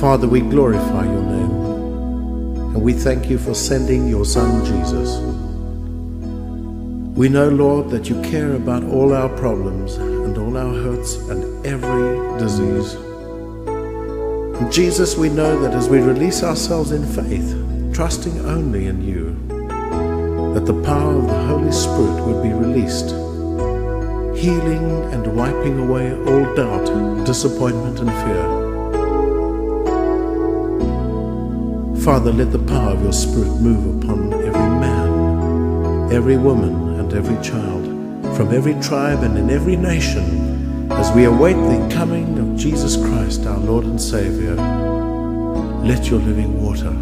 Father, we glorify your name and we thank you for sending your Son Jesus. We know, Lord, that you care about all our problems and all our hurts and every disease. And Jesus, we know that as we release ourselves in faith, trusting only in you, that the power of the Holy Spirit would be released, healing and wiping away all doubt, disappointment, and fear. Father, let the power of your Spirit move upon every man, every woman, and every child, from every tribe and in every nation, as we await the coming of Jesus Christ, our Lord and Savior. Let your living water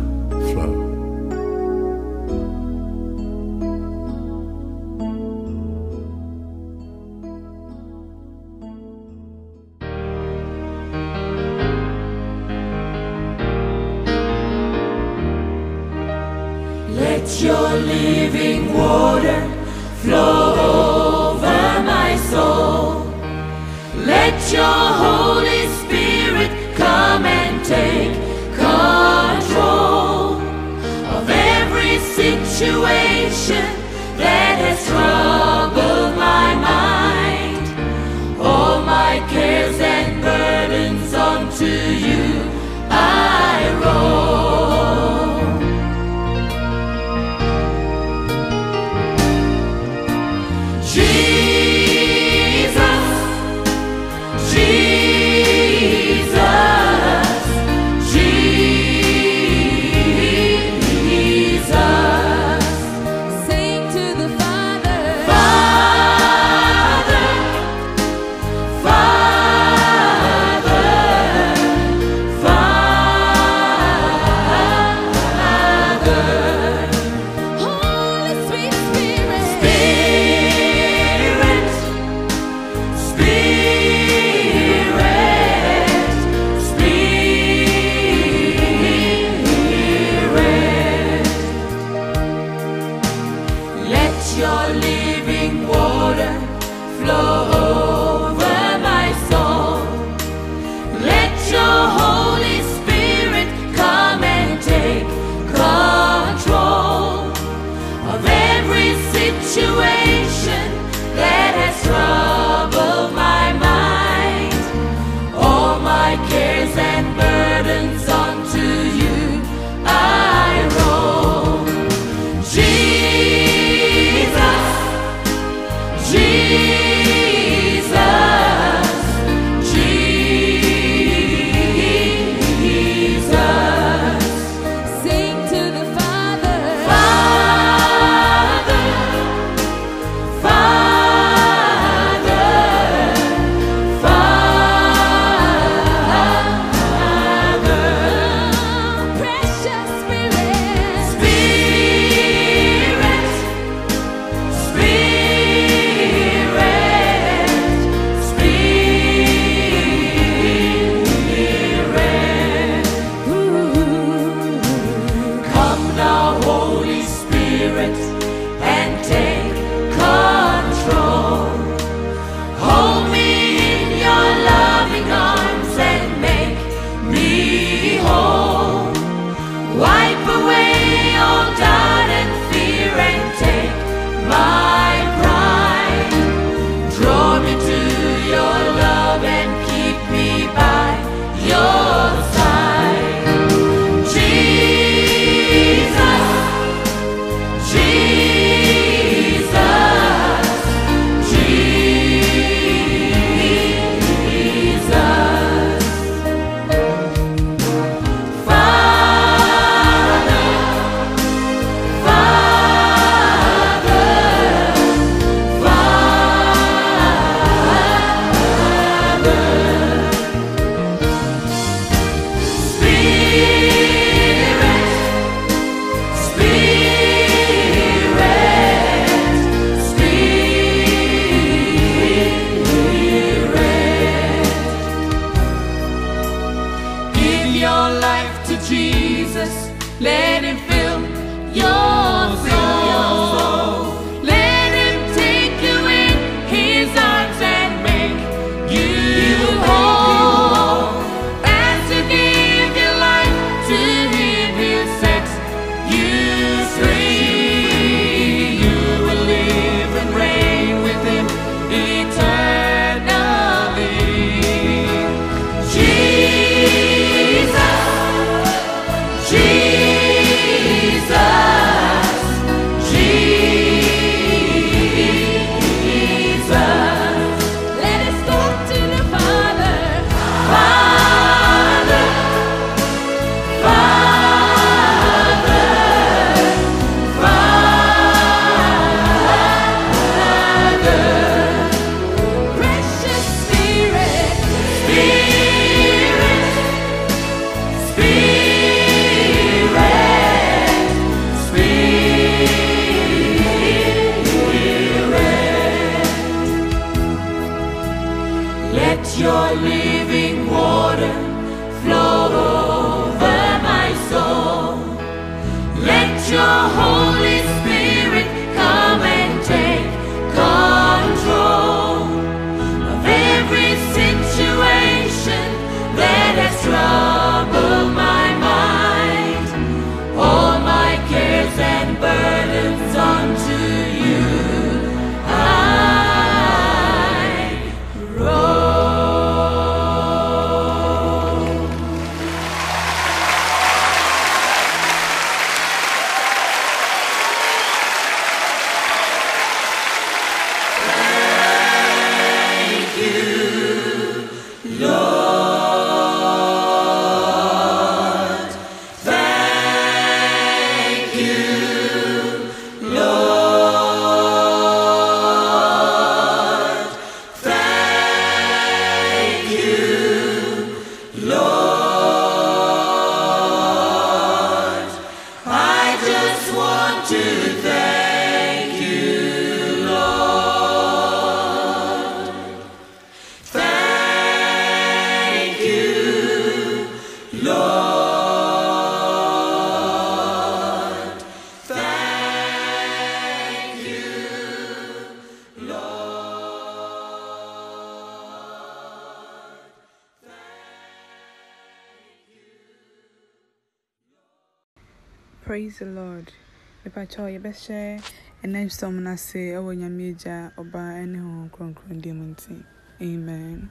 nsɔm no ase ɛwɔ Nyame Agya, Ɔba ne Honhom Kronkron din mu nti. Amen.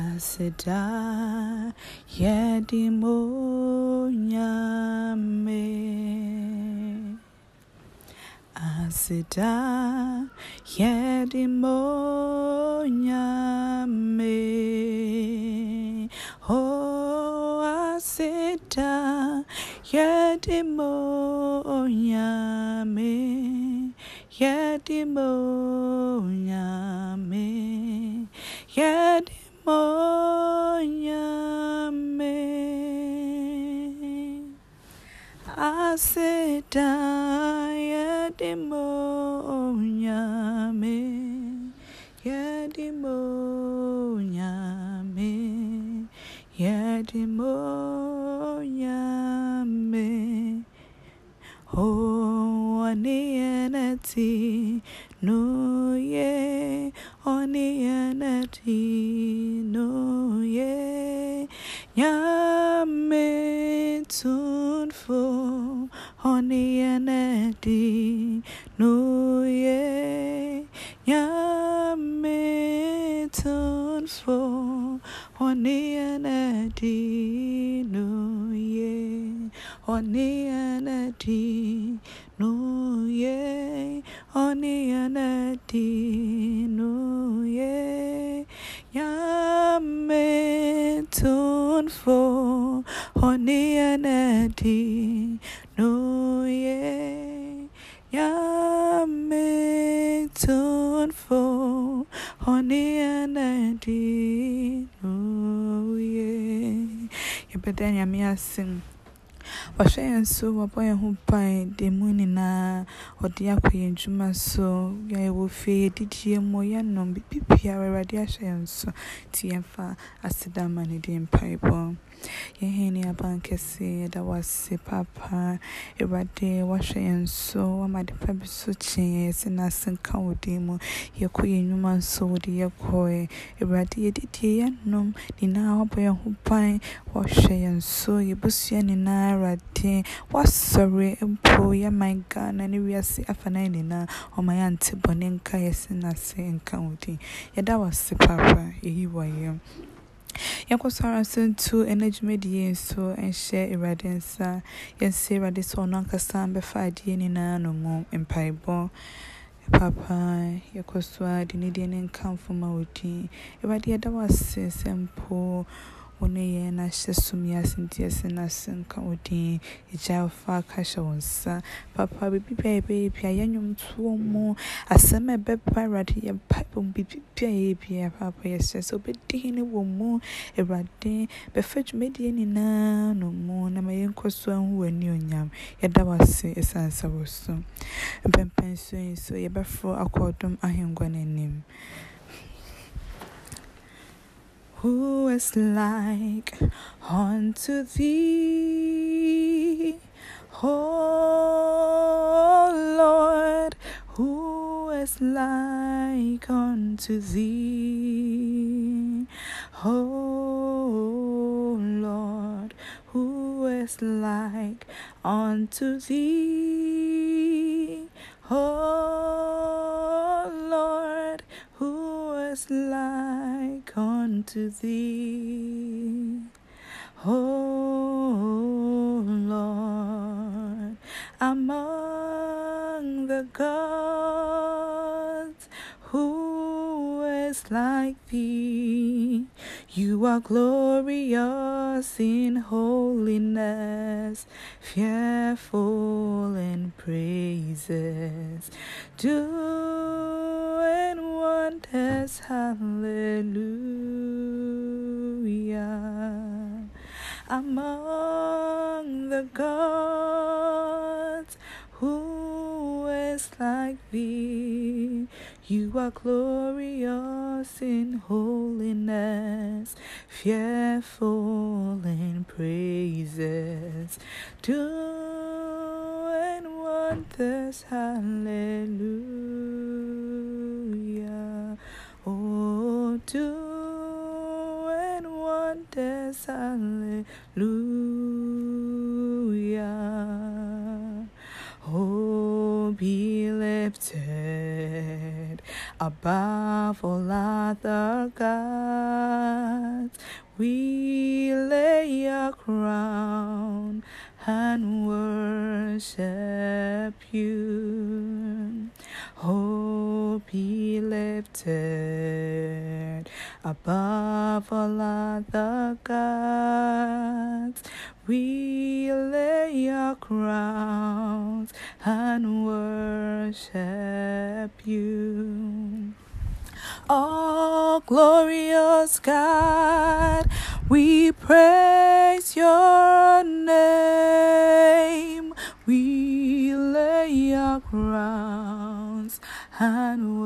Aseda yɛde mo Nyame. Aseda yɛde mo Nyame. Oh, aseda yɛde mo Nyame. Yɛde mo Nyame. Yɛde mo Nyame. Aseda yɛde mo Nyame. Yɛde mo Nyame. Yɛde mo Nyame. Oh, oniyanati no ye, oniyanati no ye, nyame tunfo, oniyanati no ye, nyame tunfo, oniyanati no ye. Oniyanati no ye, oniyanati no ye, yame tunfo, oniyanati no ye, yame tunfo, oniyanati no ye. Yɛbɛda Nyame Wahwɛ yɛn so, wabɔ yɛn ho ban da mu nyinaa. Ɔde akɔ yɛn dwuma so, yɛwɔ fie, yɛdidie mu, yɛnom, biribi biara Awurade ahyɛ yɛn so. Nti yɛmfa aseda ma ne din mpaebɔ. Yɛn hene aban kɛse, yɛda wo papa. Awurade, wahwɛ yɛn so, wama ade pa bi so kye. Yɛsɛ n'ase nka wo din mu. Yɛkɔ yɛn nnwuma nso, wode yɛkɔe. Awurade, yɛdidie, yɛnom, nyinaa wabɔ yɛn ho ban. Wahwɛ yɛn so, yɛbusua nyinaa Awurade. Wasɔre mpo yɛman Ghana ne wiase afanan nyinaa. Ɔma yɛante bɔne nka yɛsɛ n'ase nka wo din. Yɛda wo papa, yɛyi wo ayɛ. Yɛnkɔ so ara so nto ɛnɛ dwumadie nso nhyɛ Awurade nsa. Yɛnsɛ Awurade sɛ ɔno ankasa bɛfa adeɛ nyinaa no mu mpaebɔ. Papa, yɛkɔ so a de ne din ne nkamfo ma wo din. Awurade, yɛda wo ase sɛ mpo wo ne yɛn ahyɛ som yi ase nti yɛsɛ n'ase nka wo din. Agya, wofa aka hyɛ wo nsa. Papa, biribi biara a yɛbɛyɛ biara, yɛn nnwontoɔ mu, asɛm a ɛbɛba Awurade, yɛn mpaebɔ mu, biribi biara a yɛyɛ biara, Papa, yɛsrɛ sɛ wobɛdi hene wɔ mu. Awurade, bɛfa dwumadie nyinaa no mu na ma yɛnkɔ so ahu w'animuonyam. Yɛda wo ase ɛsiane sɛ wo so. Mpɛmpɛn so yi so, yɛbɛforo akɔ ɔdom ahengua no anim. Who is like unto thee, Oh Lord, who is like unto thee? Oh Lord, who is like unto thee? Oh unto thee? Oh Lord, among the gods, who is like thee? You are glorious in holiness, fearful in praises, doing wonders. Hallelujah among the gods. Who is like thee? You are glorious in holiness, fearful in praises, doing wonders. Hallelujah. Oh, doing wonders. Hallelujah. Oh, be lifted above all other gods. We lay a crown and worship you. Oh, be lifted above all other gods. We lay our crowns and worship you. Oh, glorious God, we praise your name. We lay our crowns and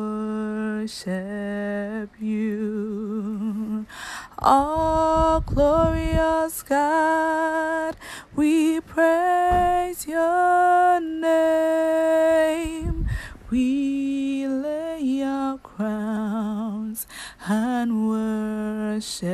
worship you. Oh, glorious God, we praise your name. We lay our crowns and worship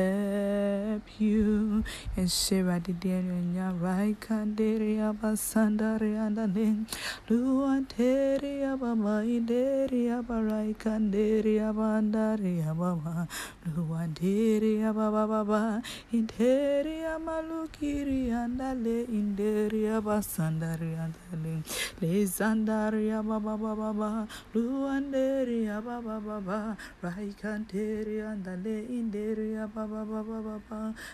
you. And Shira did ya raika deria basandaria dane. Luanteria bama ideria baraika deria bandaria bama. Luanteria baba baba. Interia malukiri andale inderia basandaria dane. Lezandaria baba baba baba. Luanderia baba baba.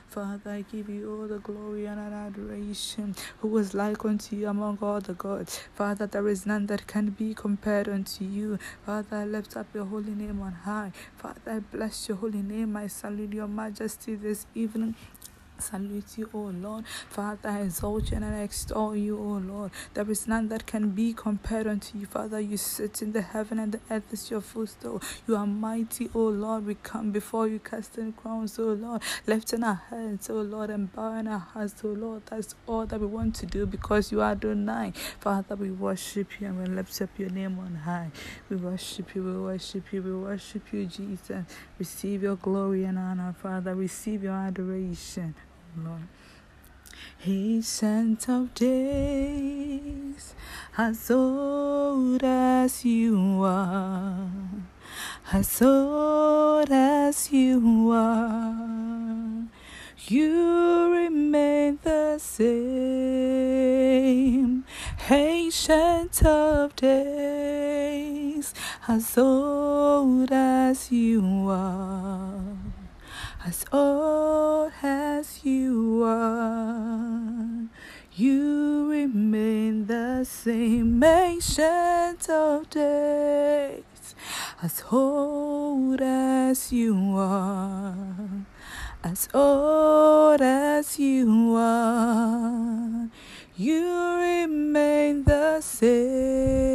Father, I give you all the glory and adoration. Who is like unto you among all the gods? Father, there is none that can be compared unto you. Father, I lift up your holy name on high. Father, I bless your holy name. I salute your majesty this evening. Salute you, O Lord. Father, I exalt you and I extol you, O Lord. There is none that can be compared unto you. Father, you sit in the heaven and the earth is your footstool. You are mighty, O Lord. We come before you, casting crowns, O Lord, lifting our heads, O Lord, and bowing our hearts, O Lord. That's all that we want to do because you are Adonai. Father, we worship you and we lift up your name on high. We worship you, we worship you, we worship you, Jesus. Receive your glory and honor, Father. Receive your adoration. Lord. Ancient of days, as old as you are, as old as you are, you remain the same. Ancient of days, as old as you are as old as you are, you remain the same ancient of days, as old as you are, as old as you are, you remain the same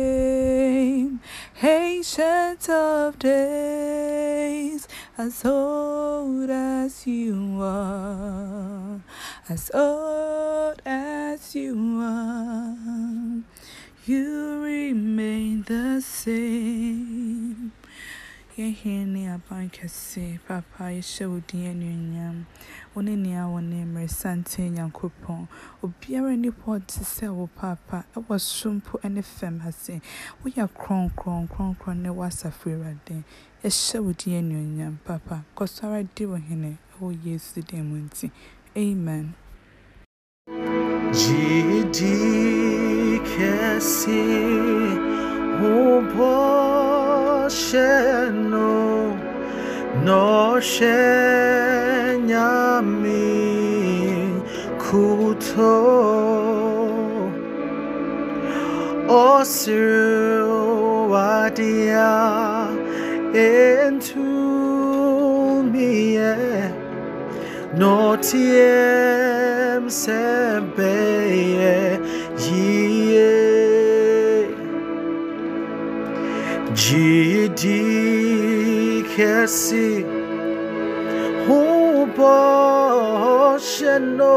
ancient of days, as old as you are, as old as you are. You remain the same. Yɛhene ne aban kɛse, papa yɛhyɛ wo din anuonyam. Wo ne nea wɔ ne mmerɛ santen Nyankopɔn. Obiara hɔ a ɔte sɛ wo papa ɛwɔ soro mpo ne fam ase. Woyɛ kronkron kronkron ne w'asafo Awurade. Yɛhyɛ wo din anuonyam, papa. Kɔ di wo hene ɛwɔ Yesu din mu nti. Amen. Jidi kesi ubosheno no shenyami kuto osiru wadia into me yeah. Notiem sebeye yie Jidi kesi Hubo sheno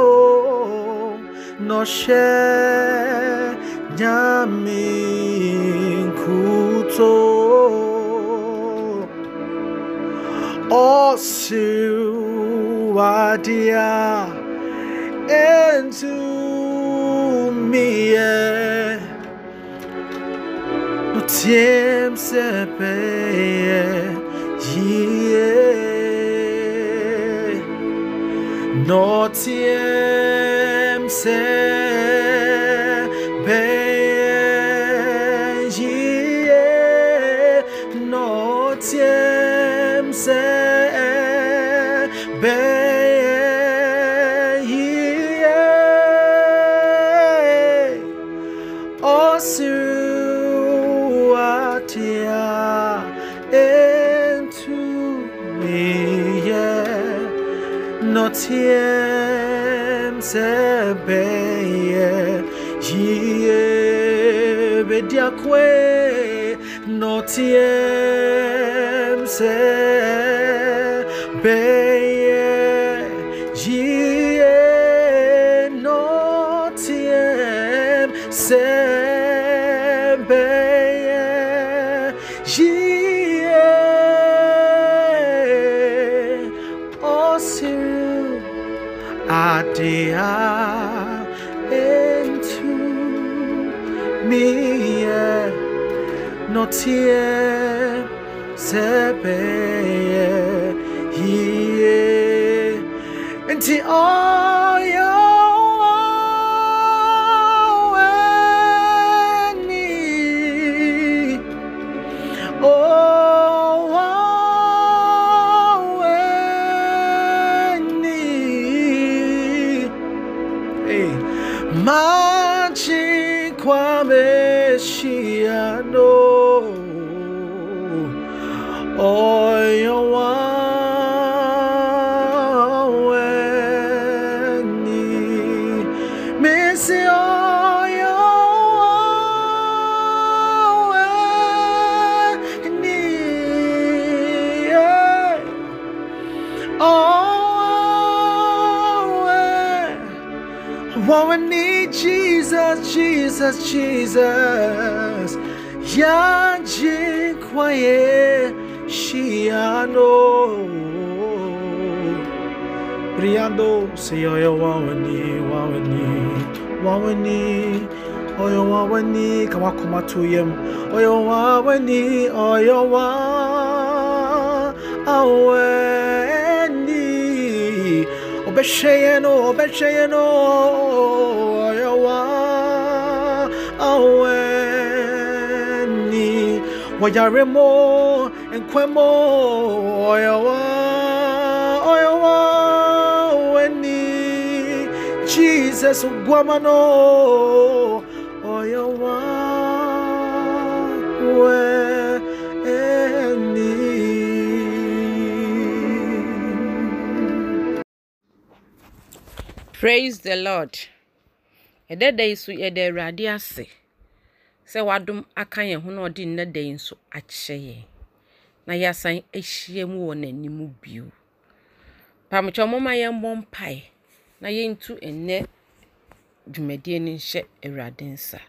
No she Nyamin kuto Osuadia into me no tiem sepe ye no tiem Notiem Notiem sebeye, ye Nti oyo Jesus, Jesus. Yaji kwaye shiano. Briando say oyo wawani wawani wawani oyo wawani kawakuma tuyem oyo wawani oyo wa aweni obesheyeno obesheyeno wani wayare mo enkwe mo oyawa oyawa wani Jesus guamano oyawa wani Praise the Lord. ɛdɛ da yi so yɛda awurade ase. Sɛ wadom aka yɛn ho na ɔde nnɛ da nso akyɛ yɛn. Na yɛasan ahyia mu wɔ n'anim bio. Pamokyɛ moma yɛmmɔ mpae na yɛntu nnɛ dwumadie no nhyɛ awurade nsa.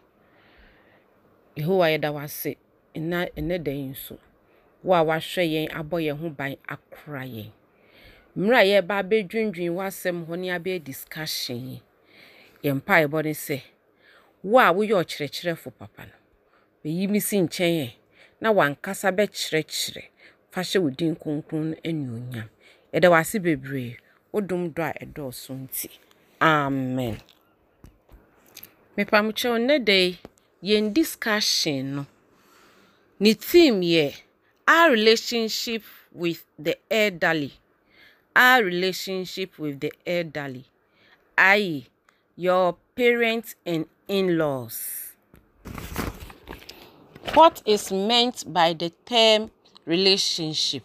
Yehowa yɛda wase nna ɛnɛ da nso. Wo a wahwɛ yɛn abɔ yɛn ho ban akora yɛn. Mmerɛ a yɛreba abɛdwendwen w'asɛm hɔ ne abɛyɛ discussion yi yɛn mpaebɔ ne sɛ wo a woyɛ ɔkyerɛkyerɛfo papa no. Bɛyi me si nkyɛn ɛ na wankasa bɛkyerɛkyerɛ. Fa hyɛ wo din kronkron no anuonyam. Yɛda wase bebree. Wodom dɔ a ɛdɔɔso nti. Amen. Mepamkyɛw nnɛ da yi yɛn discussion no ne theme yɛ our relationship with the elderly. Our relationship with the elderly. I.e. your parents and in-laws what is meant by the term relationship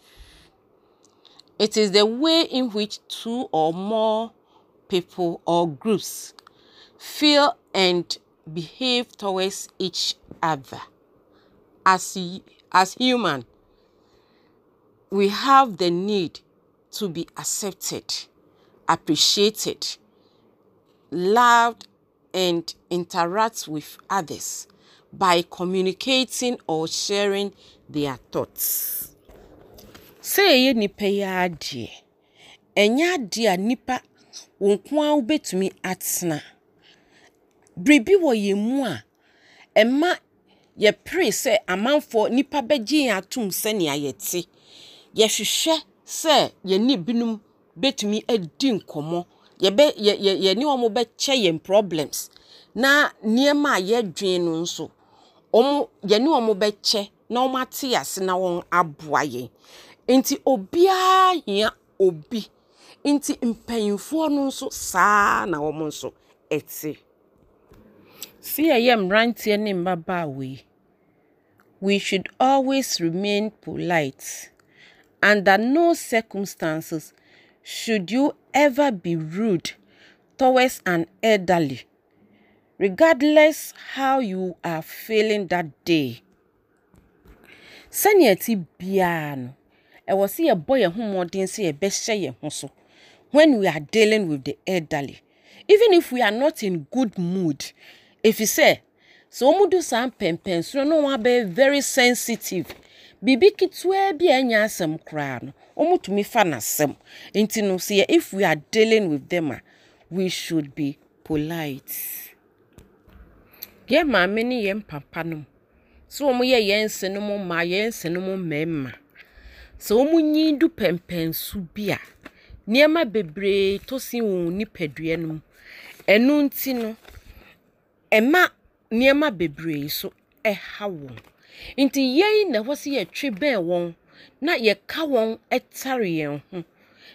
it is the way in which two or more people or groups feel and behave towards each other. As, as human, we have the need to be accepted, appreciated, loved, and interact with others by communicating or sharing their thoughts. sɛ ɛyɛ nipa yi adeɛ ɛnyɛ adeɛ a nipa wɔn nko ara wobɛtumi atena biribi wɔ yɛn mu a ɛma yɛpere sɛ amanfoɔ nipa bɛgye yɛn atom sɛnea yɛte yɛhwehwɛ sɛ yɛne binom bɛtumi adi nkɔmmɔ yɛbɛ yɛ yɛ yɛne wɔn bɛkyɛ yɛn problems. Na nneɛma a yɛdwen no nso wɔn yɛne wɔn bɛkyɛ na wɔn ate ase na wɔn aboa yɛn. Nti obiara hia obi. Nti mpanyinfoɔ no nso saa na wɔn nso ɛte. Si ɛyɛ mmeranteɛ ne mmabaawa yi we should always remain polite. Under no circumstances should you ever be rude towards an elderly regardless how you are feeling that day. Sɛnea ɛte biara no ɛwɔ sɛ yɛbɔ yɛn ho mmɔden sɛ yɛbɛhyɛ yɛn ho so when we are dealing with the elderly even if we are not in good mood ɛfiri sɛ wɔn do saa mpɛmpɛnsoɔ na wɔn abɛyɛ very sensitive biribi ketewa bi a ɛnyɛ asɛm koraa no wɔn tumi fa n'asɛm. Nti no sɛ yɛ if we are dealing with them a we should be polite. Yɛn maame ne yɛn papa no sɛ wɔn yɛ yɛn nsenom mmaa yɛn nsenom mmarima. Sɛ wɔn nyi du pɛmpɛnso bi a nneɛma bebree to si wɔn nipadua no mu. Ɛno nti no ɛma nneɛma bebree so ɛha wɔn nti yɛn na ɛwɔ sɛ yɛtwe bɛn wɔn na yɛka wɔn ɛtare yɛn ho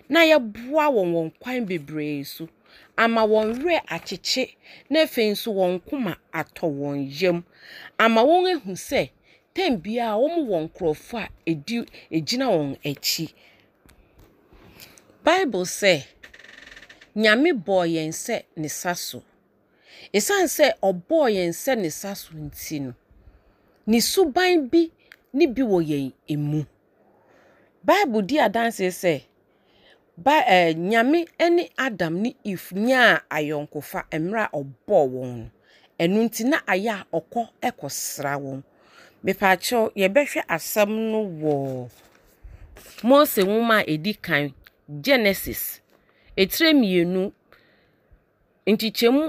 na yɛboa wɔn wɔn kwan bebree so ama wɔn werɛ akyekye na afei nso wɔn koma atɔ wɔn yam ama wɔn ehu sɛ tɛm biara wɔn wɔ nkurɔfoɔ a edi egyina wɔn akyi. Bible sɛ nyame bɔɔ yɛn sɛ ne sa so. Ɛsiane sɛ ɔbɔɔ yɛn sɛ ne sa so nti no ne suban bi ne bi wɔ yɛn emu. Bible di adanseɛ sɛ ba ɛɛ nyame ne adam ne eve nyaa ayɔnkofa mmerɛ a ɔbɔɔ wɔn no ɛno nti na ayɛ a ɔkɔ ɛkɔsra wɔn mepaakyɛw yɛbɛhwɛ asɛm no wɔ mose nwoma a ɛdi kan genesis. Etire mmienu nkyekyɛmu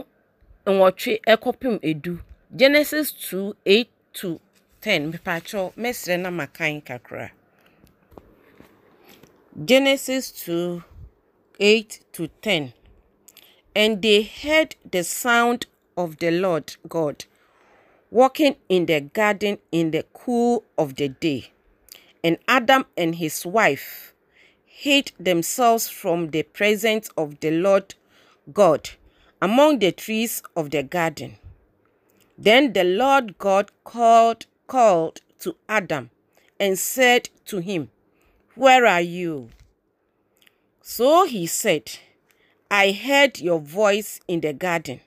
nwɔtwe ɛkɔpem edu. Genesis two eight to ten mepaakyɛw mɛsrɛ na makan kakra. Genesis two eight to ten. And they heard the sound of the lord god walking in the garden in the cool of the day. And adam and his wife hid themselves from the presence of the Lord God among the trees of the garden. Then the Lord God called called to Adam and said to him, Where are you? So he said, I heard your voice in the garden,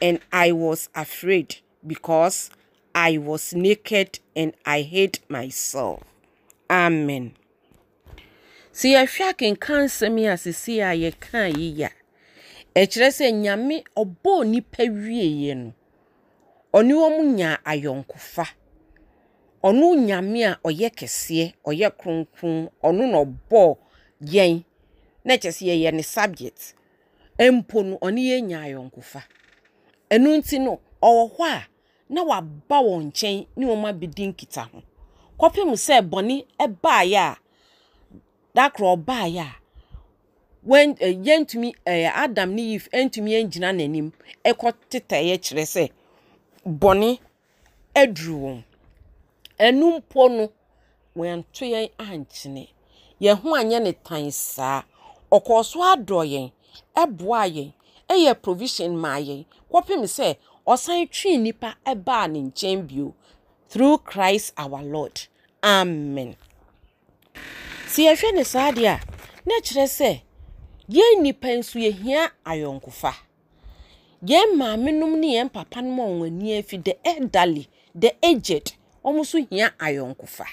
and I was afraid because I was naked and I hid myself. Amen. sɛ yɛhwɛ akenka nsɛm yi a sisi a yɛka yi ya ɛkyerɛ sɛ nyame ɔbɔɔ nipa wieɛ no ɔne wɔn nya ayɔnkofa ɔno nyame a ɔyɛ kɛseɛ ɔyɛ kronkron ɔno na ɔbɔɔ yɛn. Na kyerɛ sɛ yɛyɛ ne subject. Mpo no ɔne yɛn nya ayɔnkofa. Ɛno nti no ɔwɔ hɔ a na waba wɔn nkyɛn ne wɔn abɛdi nkita ho. Kɔpem sɛ bɔne ɛbaeɛ a dakoro ɔbaeɛ a wɔn ɛ yɛntumi ɛɛ adam ne eve ɛntumi ɛngyina n'anim ɛkɔ tetaeɛ kyerɛ sɛ bɔne aduru wɔn. Ɛnu mpo no wɔnto yɛn ankyene. Yɛn ho anyɛ ne tan saa. Ɔkɔɔ so adɔ yɛn ɛboa yɛn ɛyɛ provision maa yɛn. Kɔpem sɛ ɔsan twi nipa ɛbaa ne nkyɛn bio. Through christ our lord. Amen. Si yɛhwɛ ne saa deɛ a na kyerɛ sɛ yɛn nipa nso yɛhia ayɔnkofa. Yɛn maamenom ne yɛn papanom a wɔn ani afi the elderly the aged wɔn nso hia ayɔnkofa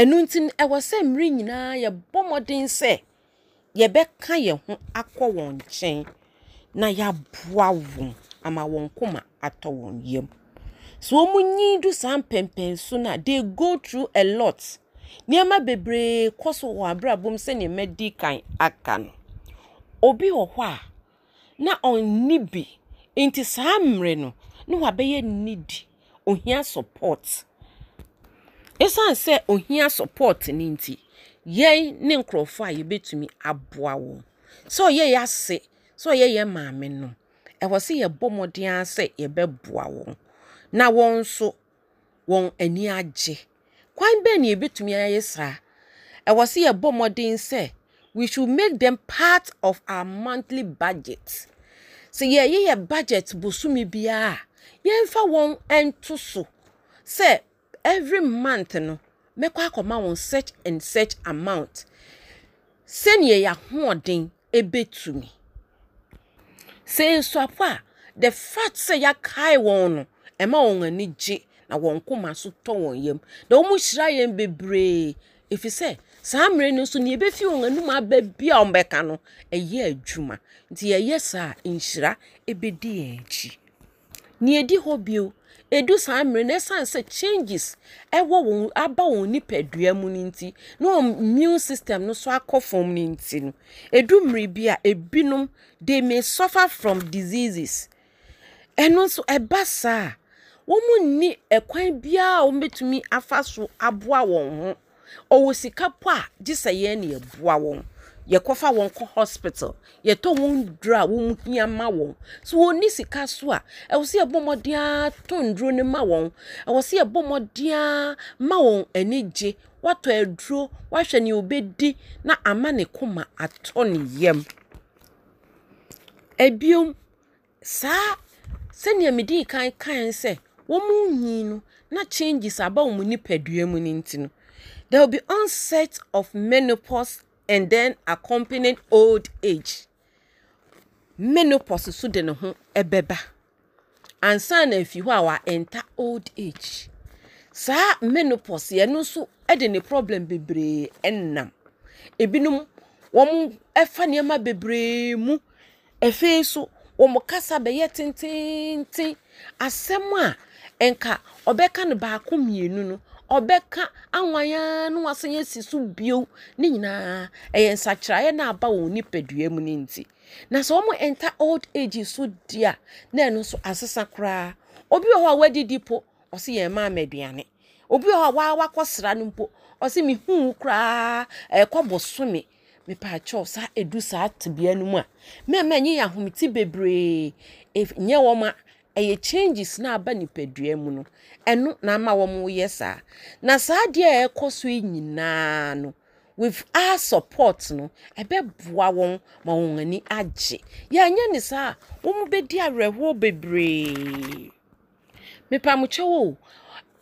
ɛno nti ɛwɔ sɛ mmiri nyinaa yɛbɔ mmɔden sɛ yɛbɛka yɛn ho akɔ wɔn nkyɛn na yɛaboa wɔn ama wɔn koma atɔ wɔn yam so wɔn nyi do saa mpɛmpɛn so na they go through a lot. Nneɛma bebree kɔ so wɔ abrabom sɛnea mɛdi kan aka no. Obi wɔ hɔ a na ɔnni bi nti saa mmerɛ no na wabɛyɛ needy ohia support. Ɛsiane sɛ ohia support no nti yɛn ne nkurɔfoɔ a yɛbɛtumi aboa wɔn. Sɛ ɔyɛ yɛ ase sɛ ɔyɛ yɛ maame no ɛwɔ sɛ yɛbɔ mmɔden ara sɛ yɛbɛboa wɔn. Na wɔn nso wɔn ani agye. Kwan bɛn na yɛbɛtumi ayɛ saa ɛwɔ sɛ yɛbɔ mmɔden sɛ we should make them part of our monthly budget. Sɛ yɛyɛ yɛ budget bosome biara yɛmfa wɔn nto so. Sɛ every month no mɛkɔ akɔma wɔn such and such amount. Sɛnea yɛahoɔden ɛbɛtumi sɛ nsuapo a the fact sɛ yɛakae wɔn no ɛma wɔn ani gye na wɔn koma so tɔ wɔn yam. Na wɔn hyira yɛn bebree. Ɛfiri sɛ saa mmerɛ no nso nea ɛbɛfi wɔn anim aba bi a wɔbɛka no ɛyɛ adwuma. Nti yɛyɛ saa nhyira ɛbɛdi yɛn akyi nea ɛdi hɔ bio. Ɛdu saa mmerɛ no ɛsiane sɛ changes ɛwɔ wɔn aba wɔn nipadua mu no nti na wɔn immune system no so akɔ fam no nti no. Ɛdu mmerɛ bi a ebinom they may suffer from diseases. Ɛno nso ɛba saa. Wɔn nni ɛkwan biara a wɔbɛtumi afa so aboa wɔn ho. Ɔwɔ sika po a gye yɛn na yɛboa wɔn yɛkɔfa wɔn kɔ hospital. Yɛtɔ wɔn duro a wɔn hia ma wɔn. So wɔn ni sika so a ɛwɔ sɛ yɛbɔ mmɔden ara tɔ nduro no ma wɔn. Ɛwɔ sɛ yɛbɔ mmɔden ma wɔn ani gye. Watɔ aduro wahwɛ nea obɛdi na ama ne koma atɔ ne yam. Ebiom saa sɛnea medi kan kan sɛ wɔn nyi no na changes aba wɔn nipadua mu no nti no there will be onset of menopause and then accompanied old age. Menopause so de ne ho ɛbɛba ansa na afi hɔ a wa-enter old age. Saa menopause yɛn nso de ne problem bebree ɛnam. Ebinom wɔn ɛfa nneɛma bebree mu. Afei so wɔn kasa bɛyɛ tententen asɛm a nka ɔbɛka no baako mmienu no ɔbɛka anwaya no wasan asi so bio ne nyinaa ɛyɛ nsakyerɛeɛ na aba wɔn nipadua mu no nti. Na sɛ wɔn enter old age so di a na ɛno nso asesa koraa. Obi wɔ hɔ a wadidi po ɔsi yɛn mma ama aduane obi wɔ hɔ a waa wakɔ no mpo ɔsi mi koraa ɛkɔ bosome mepaakyɛw saa edu saa tebea no mu a mmarima nye yɛ ahomete bebree. Nyɛ wɔn a ɛyɛ changes na aba nipadua mu no ɛno na ama wɔn yɛ saa. Na saa adeɛ a ɛkɔ so yi nyinaa no with our support no ɛbɛboa wɔn ma wɔn ani agye. Yɛanyɛ ne saa wɔn bɛdi awerɛhoɔ bebree. Mepamukyɛw o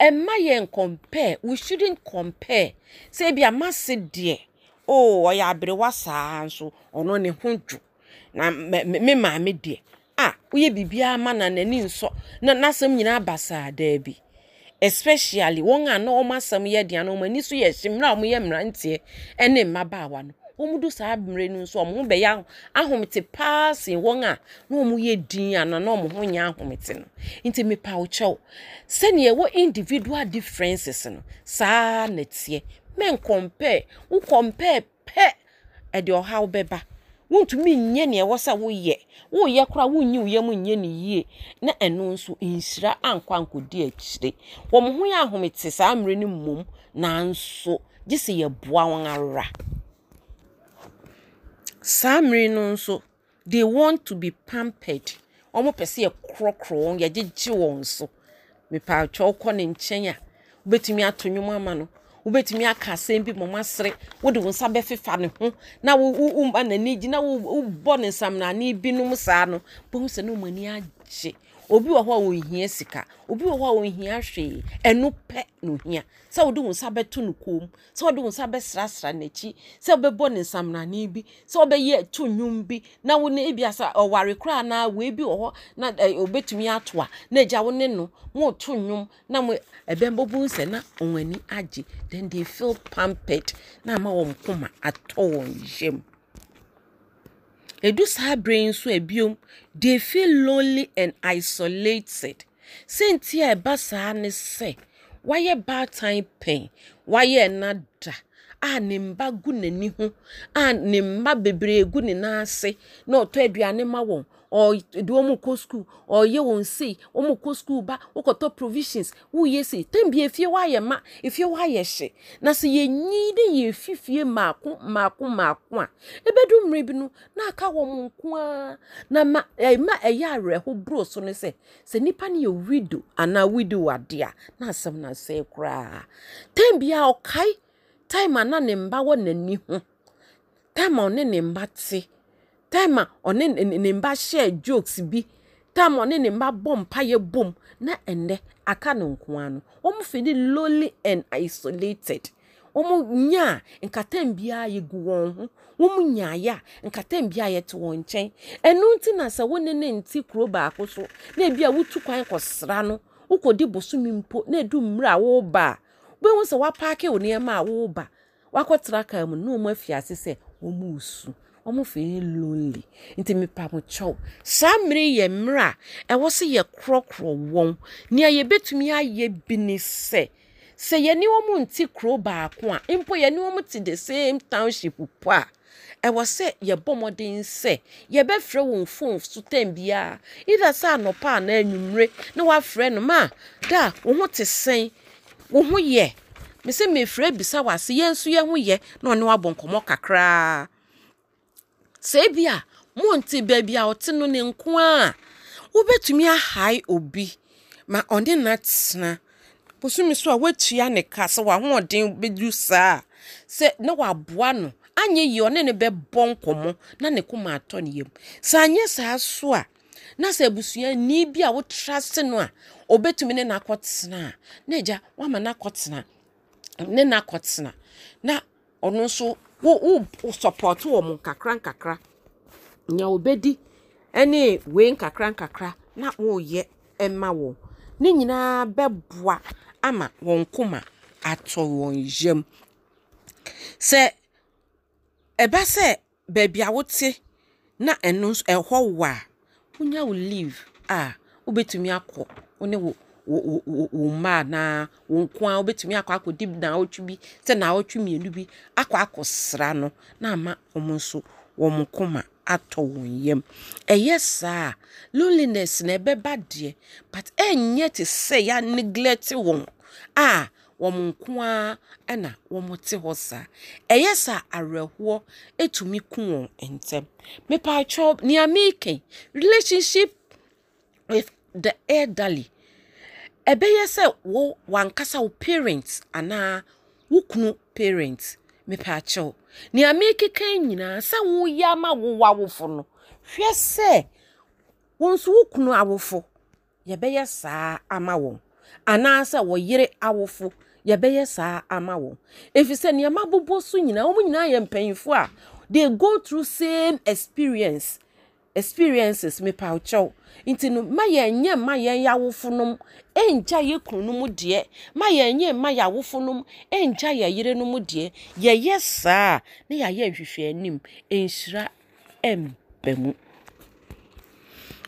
ɛmma yɛn compare we shouldn't compare. Sɛ ebi ama se deɛ o ɔyɛ aberewa saa nso ɔno ne ho dwo. Na me maame deɛ a woyɛ biribiara ma na n'ani nsɔ. Na n'asɛm nyinaa ba saa daabi. Especially wɔn a na wɔn asɛm yɛ deɛ no wɔn ani so yɛ hye mmerɛ a wɔyɛ mmeranteɛ ne mmabaawa no wɔn do saa mmerɛ no nso wɔn bɛyɛ aho- ahomete paa sen wɔn a na wɔn yɛ din ana na wɔn ho nyɛ ahomete no. Nti mepa ɔkyɛw sɛnea ɛwɔ individual differences no saa na teɛ men compare wo compare pɛ ɛde ɔhaw bɛba. Wontumi nyɛ nea ɛwɔ sɛ woyɛ. Woyɛ koraa wonnyi wo yam nyɛ ne yie. Na ɛno nso nhyira ankɔ ankɔdi akyire. Wɔn ho yɛ ahomete saa mmerɛ no mmom nanso gye sɛ yɛboa wɔn ara. Saa mmere no nso they want to be pampered. Wɔn pɛ sɛ yɛkorɔkorɔ wɔn yɛgyegye wɔn so. Mepaatwa kɔ ne nkyɛn a wobɛtumi ato nnwom ama no. Wobɛtumi aka asɛm bi ma ɔmo asere wode wo nsa bɛfefa ne ho. Na wo wo wo ma n'ani gye na wo wobɔ ne nsam n'ani binom saa no bohu sɛ ne ɔmo ani agye obi wɔ hɔ a ɔnhia sika. Obi wɔ hɔ a ɔnhia hwee. Ɛno pɛ na ohia. Sɛ wode wo nsa bɛto no kɔn sɛ wode wo nsa bɛsrasra n'akyi sɛ wobɛbɔ ne nsamnane bi sɛ wobɛyɛ to nnwom bi na wo ne ebi asa ɔware koraa na wei bi wɔ hɔ na ɛ obɛtumi ato a na agya wo ne no mo to nnwom na mo ɛbɛn bɔbɔ nsɛ na wɔn ani agye. Then they feel pampered na ama wɔn koma atɔ wɔn yam edu saa bere yi nso ebiom they feel lonely and isolated. Senti a ɛba saa ne sɛ wayɛ baatan pɛn wayɛ ɛna da a ne mba gu n'ani ho a ne mma bebree gu ne nan ase na ɔtɔ aduane ma wɔn ɔde wɔn kɔ sukuu ɔyɛ wɔn sei wɔn kɔ sukuu ba wɔkɔtɔ provisions? Woyɛ sei tɛn efie wayɛ ma efie wayɛ hye na sɛ yɛnyi de yɛ fifie maako maako maako a ebedu mmerɛ bi no na wɔn nko ara na ma ɛma ɛyɛ awerɛho buro so no sɛ sɛ nipa no yɛ widow anaa widow adeɛ a na asɛm koraa tɛn a ɔkae time a na ne mba wɔ n'ani ho time ɔne ne mba te time a ɔne ne- ne ne mba hyɛ jokes bi. Time a ɔne ne mba bɔ mpaeɛ bom. Na ɛnnɛ aka no nko ara no wɔn feel lonely and isolated. Wɔn nya a nkatan biara yɛgu wɔn ho. Wɔn nyaayɛ a nkatan biara yɛte wɔn nkyɛn. Ɛno nti na sɛ wɔne ne nti kuro baako so na ebi a wotu kwan kɔsra no wokɔdi bosomi mpo na edu mmerɛ a wɔreba a sɛ wapaake wo nneɛma a wɔreba wakɔtena kaa mu na wɔn afi ase sɛ wɔn resu. Wɔn feel lonely. Nti mipa mo kyɛw. Saa mmere yɛ mmerɛ a ɛwɔ sɛ yɛ korɔkorɔ wɔn. Nea yɛbɛtumi ayɛ bi ne sɛ sɛ yɛne wɔn nte kuro baako a mpo yɛne wɔn te the same township po a ɛwɔ sɛ yɛbɔ mmɔden sɛ yɛbɛfrɛ wɔn phone so tɛn biara. Either sɛ anɔpa anaa anwummere na wafrɛ no ma da wo ho te sɛn? Wo ho yɛ? Mesɛ mefrɛ bisa wɔ ase yɛn nso yɛn ho yɛ na ɔne wabɔ nkɔmmɔ kakraa sɛ ebi a monte baabi a ne nko a wobɛtumi ahae obi. Ma ɔne na tena bosomi so a woatua ne ka sɛ wahoɔden bɛdu saa. Sɛ na waboa no anyɛ yie ɔne ne bɛbɔ nkɔmmɔ na ne koma atɔ ne yam. Sɛ anyɛ saa so a na sɛ abusuani bi a wotra se no a ɔbɛtumi ne no akɔtena a na agya woama no akɔtena ne no akɔtena na ɔno nso wo wo support wɔ mo nkakra nkakra. Nea wobɛdi ne wei nkakra nkakra na woyɛ ma wɔn. Ne nyinaa bɛboa ama wɔn koma atɔ wɔn yam. Sɛ ɛba sɛ baabi a wote na ɛno nso ɛhɔ wɔ a wonya wo leave a wobɛtumi akɔ. Wo wo wo wo wo wo nko a wobɛtumi akɔ akɔdi naawɔtwe bi sɛ naawɔtwe mmienu bi akɔ akɔsra no na ama wɔn nso wɔn koma atɔ wɔn yam. Ɛyɛ saa loneliness na ɛbɛba deɛ but ɛnyɛ te sɛ ya neglect wɔn a wɔn nko ara ɛna wɔn te hɔ saa. Ɛyɛ saa awerɛhoɔ etumi ku wɔn ntɛm mepaatwɛ nea meekan relationship with the elderly ɛbɛyɛ sɛ wo wankasa wo parents anaa wo kunu parents. Mepaakyɛw nea mekeka nyinaa sɛ woyɛ ama wo wawofo no hwɛ sɛ wo nso wo kunu awofo yɛbɛyɛ saa ama wɔn. Anaasɛ wɔyere awofo yɛbɛyɛ saa ama wɔn. Ɛfiri sɛ nneɛma bobɔ so nyinaa wɔn nyinaa yɛ mpanyinfo a they go through same experience experiences mepa kyɛw nti no ma yɛn nyɛ ma yɛn yawofo nom ɛngya yɛ kunu no mu deɛ ma yɛn nyɛ ma yɛ awofo nom ɛngya yɛ yere no mu deɛ yɛyɛ saa na yɛayɛ nhwehwɛ anim nhyira ɛmba mu.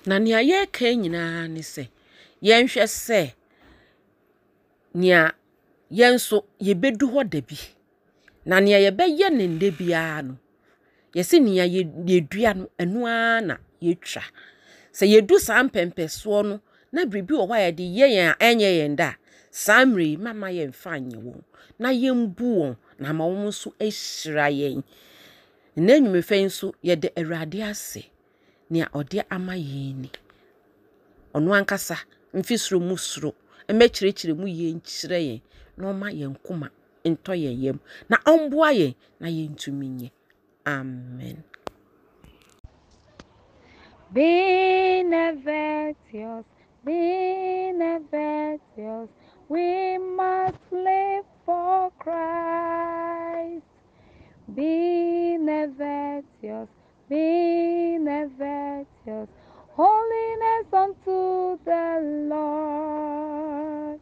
Na nea yɛreka nyinaa ne sɛ yɛnhwɛ sɛ nea yɛn nso yɛbɛdu hɔ da bi na nea yɛbɛyɛ ne nnɛ biara no yɛsɛ nea yɛ- yɛdua no ɛno ara na yɛtwa. Sɛ yɛdu saa mpɛmpɛsoɔ no na biribi wɔ hɔ a yɛde yɛ yɛn a ɛnyɛ yɛn da saa mmerɛ yi mama yɛmfa nyɛ wɔn. Na yɛmbu wɔn na ama wɔn nso ahyira yɛn. Nna nnwumafɛ nso yɛde awurade ase nea ɔde ama yɛn ni. Ɔno ankasa mfi soro mu soro mmɛkyerɛkyerɛ mu yie nkyerɛ yɛn na ɔma yɛn koma ntɔ yɛn yam. Na ɔmboa yɛn na yɛntumi nyɛ. Amen Beneventious, Beneventious, we must live for Christ. Beneventious, Beneventious, holiness unto the Lord.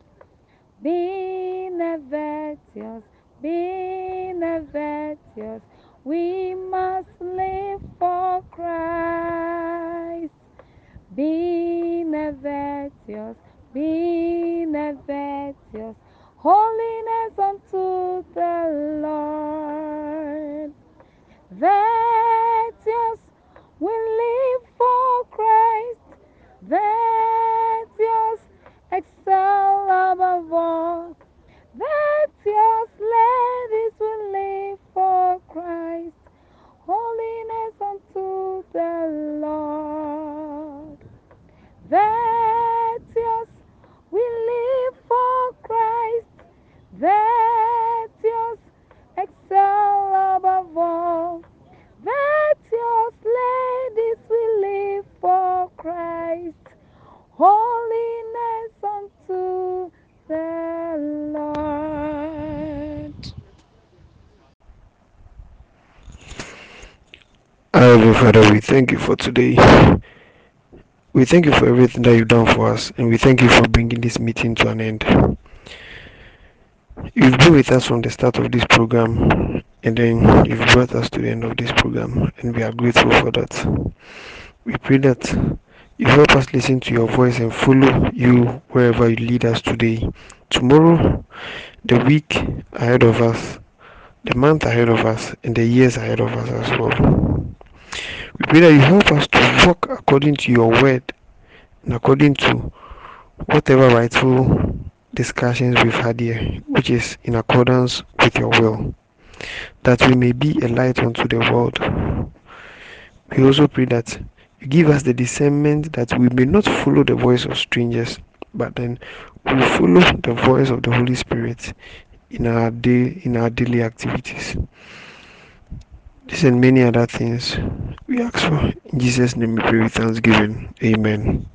Beneventious, Beneventious, we must live for Christ. Beneventious, Beneventious, holiness unto the Lord. Virtuous, we live for Christ. Virtuous, excel above all. Live for Christ. Holiness unto the Lord. Virtuous, we live for Christ. Virtuous, excel Father, we thank you for today. We thank you for everything that you've done for us, and we thank you for bringing this meeting to an end. You've been with us from the start of this program, and then you've brought us to the end of this program, and we are grateful for that. We pray that you help us listen to your voice and follow you wherever you lead us today. Tomorrow, the week ahead of us, the month ahead of us, and the years ahead of us as well. We pray that you help us to walk according to your word and according to whatever rightful discussions we've had here, which is in accordance with your will, that we may be a light unto the world. We also pray that you give us the discernment that we may not follow the voice of strangers, but then we follow the voice of the Holy Spirit in our day in our daily activities. And many other things we ask for. In Jesus' name we pray with thanksgiving. Amen.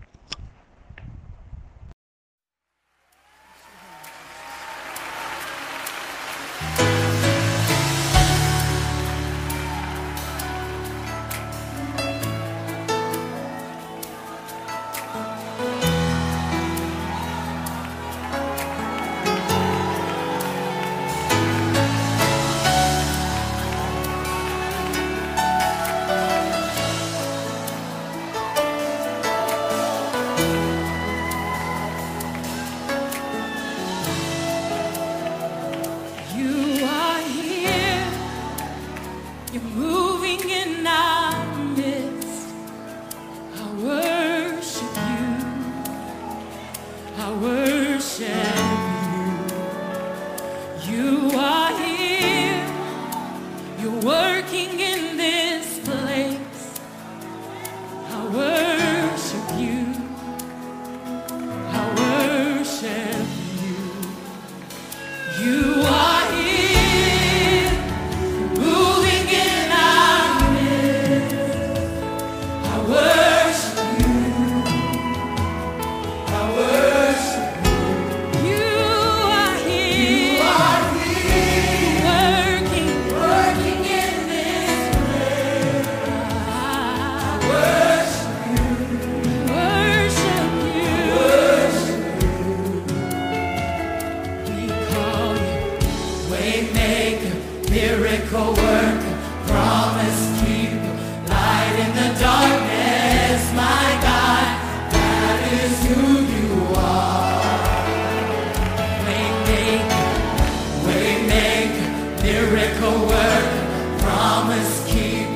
Miracle work, promise keep,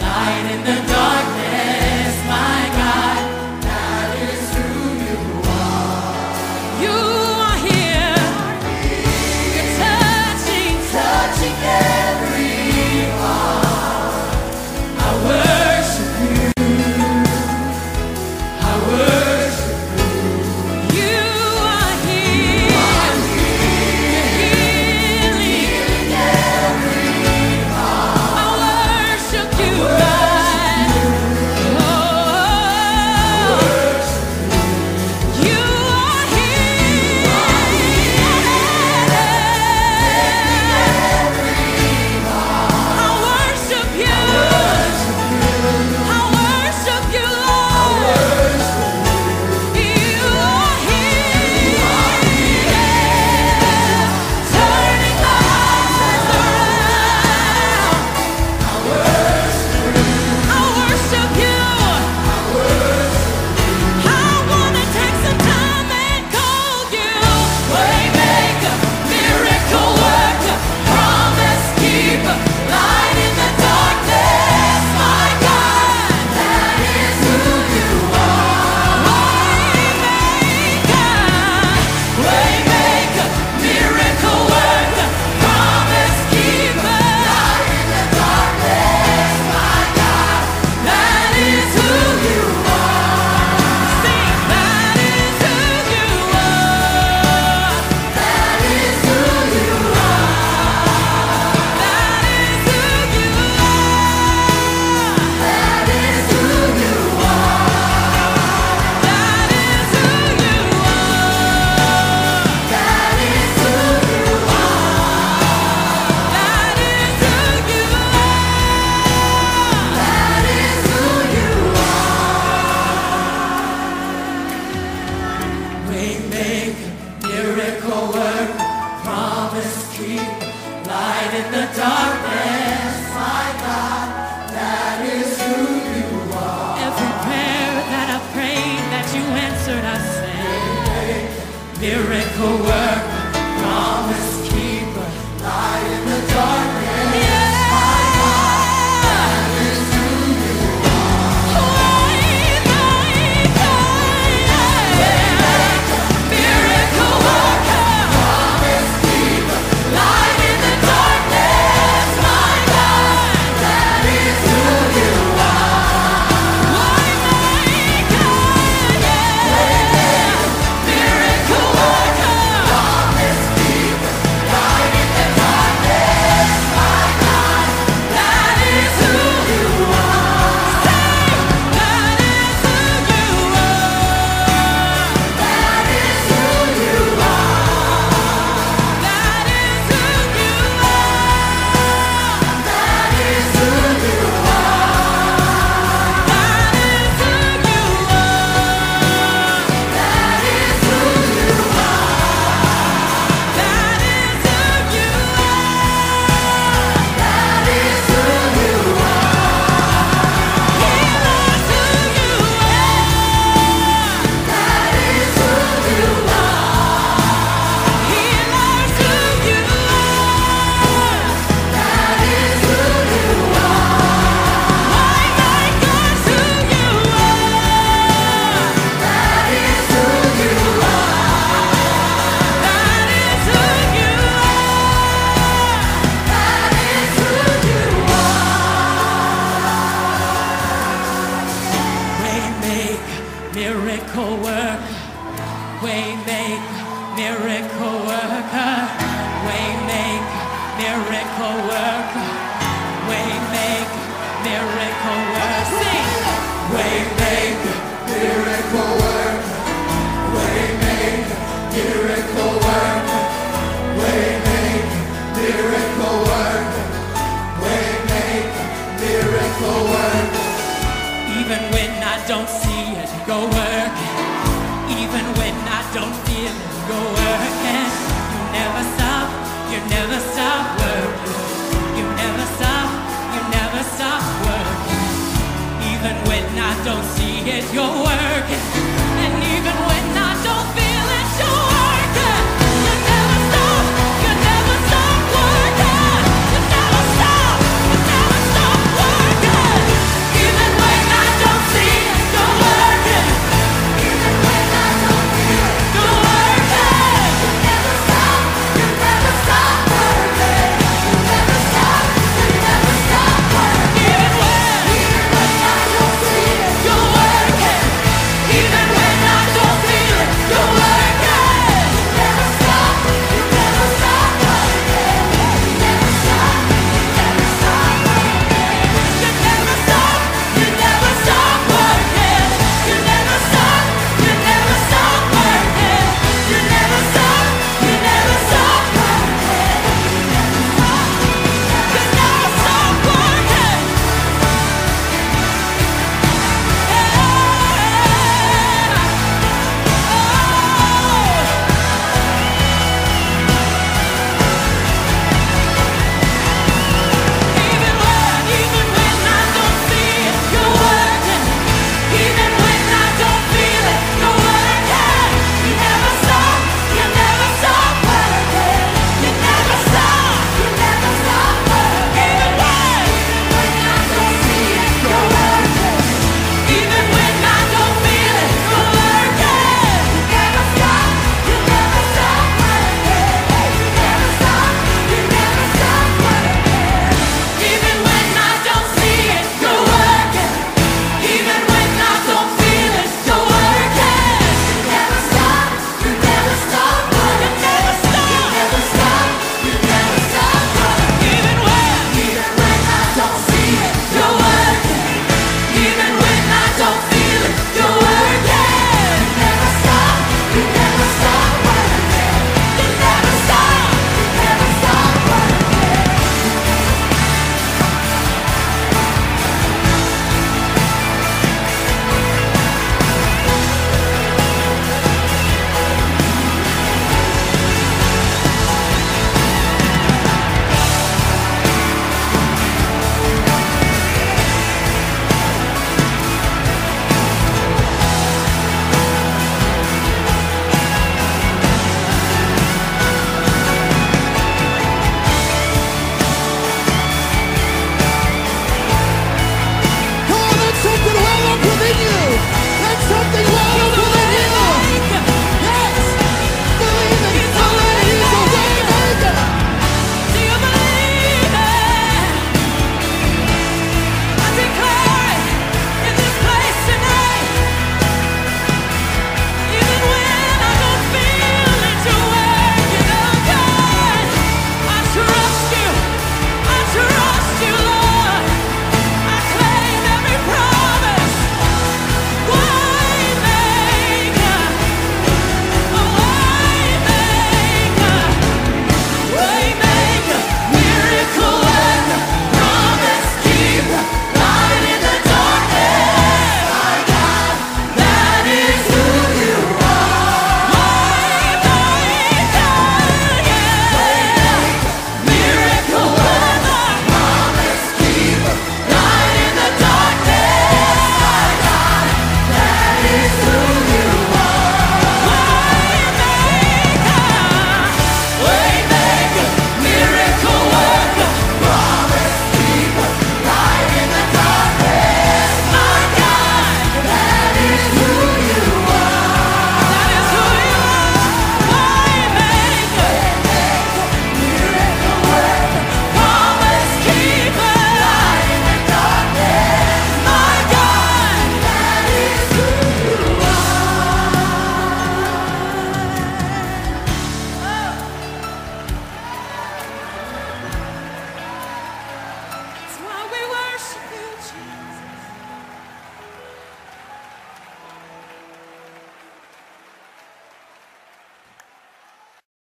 light in the darkness,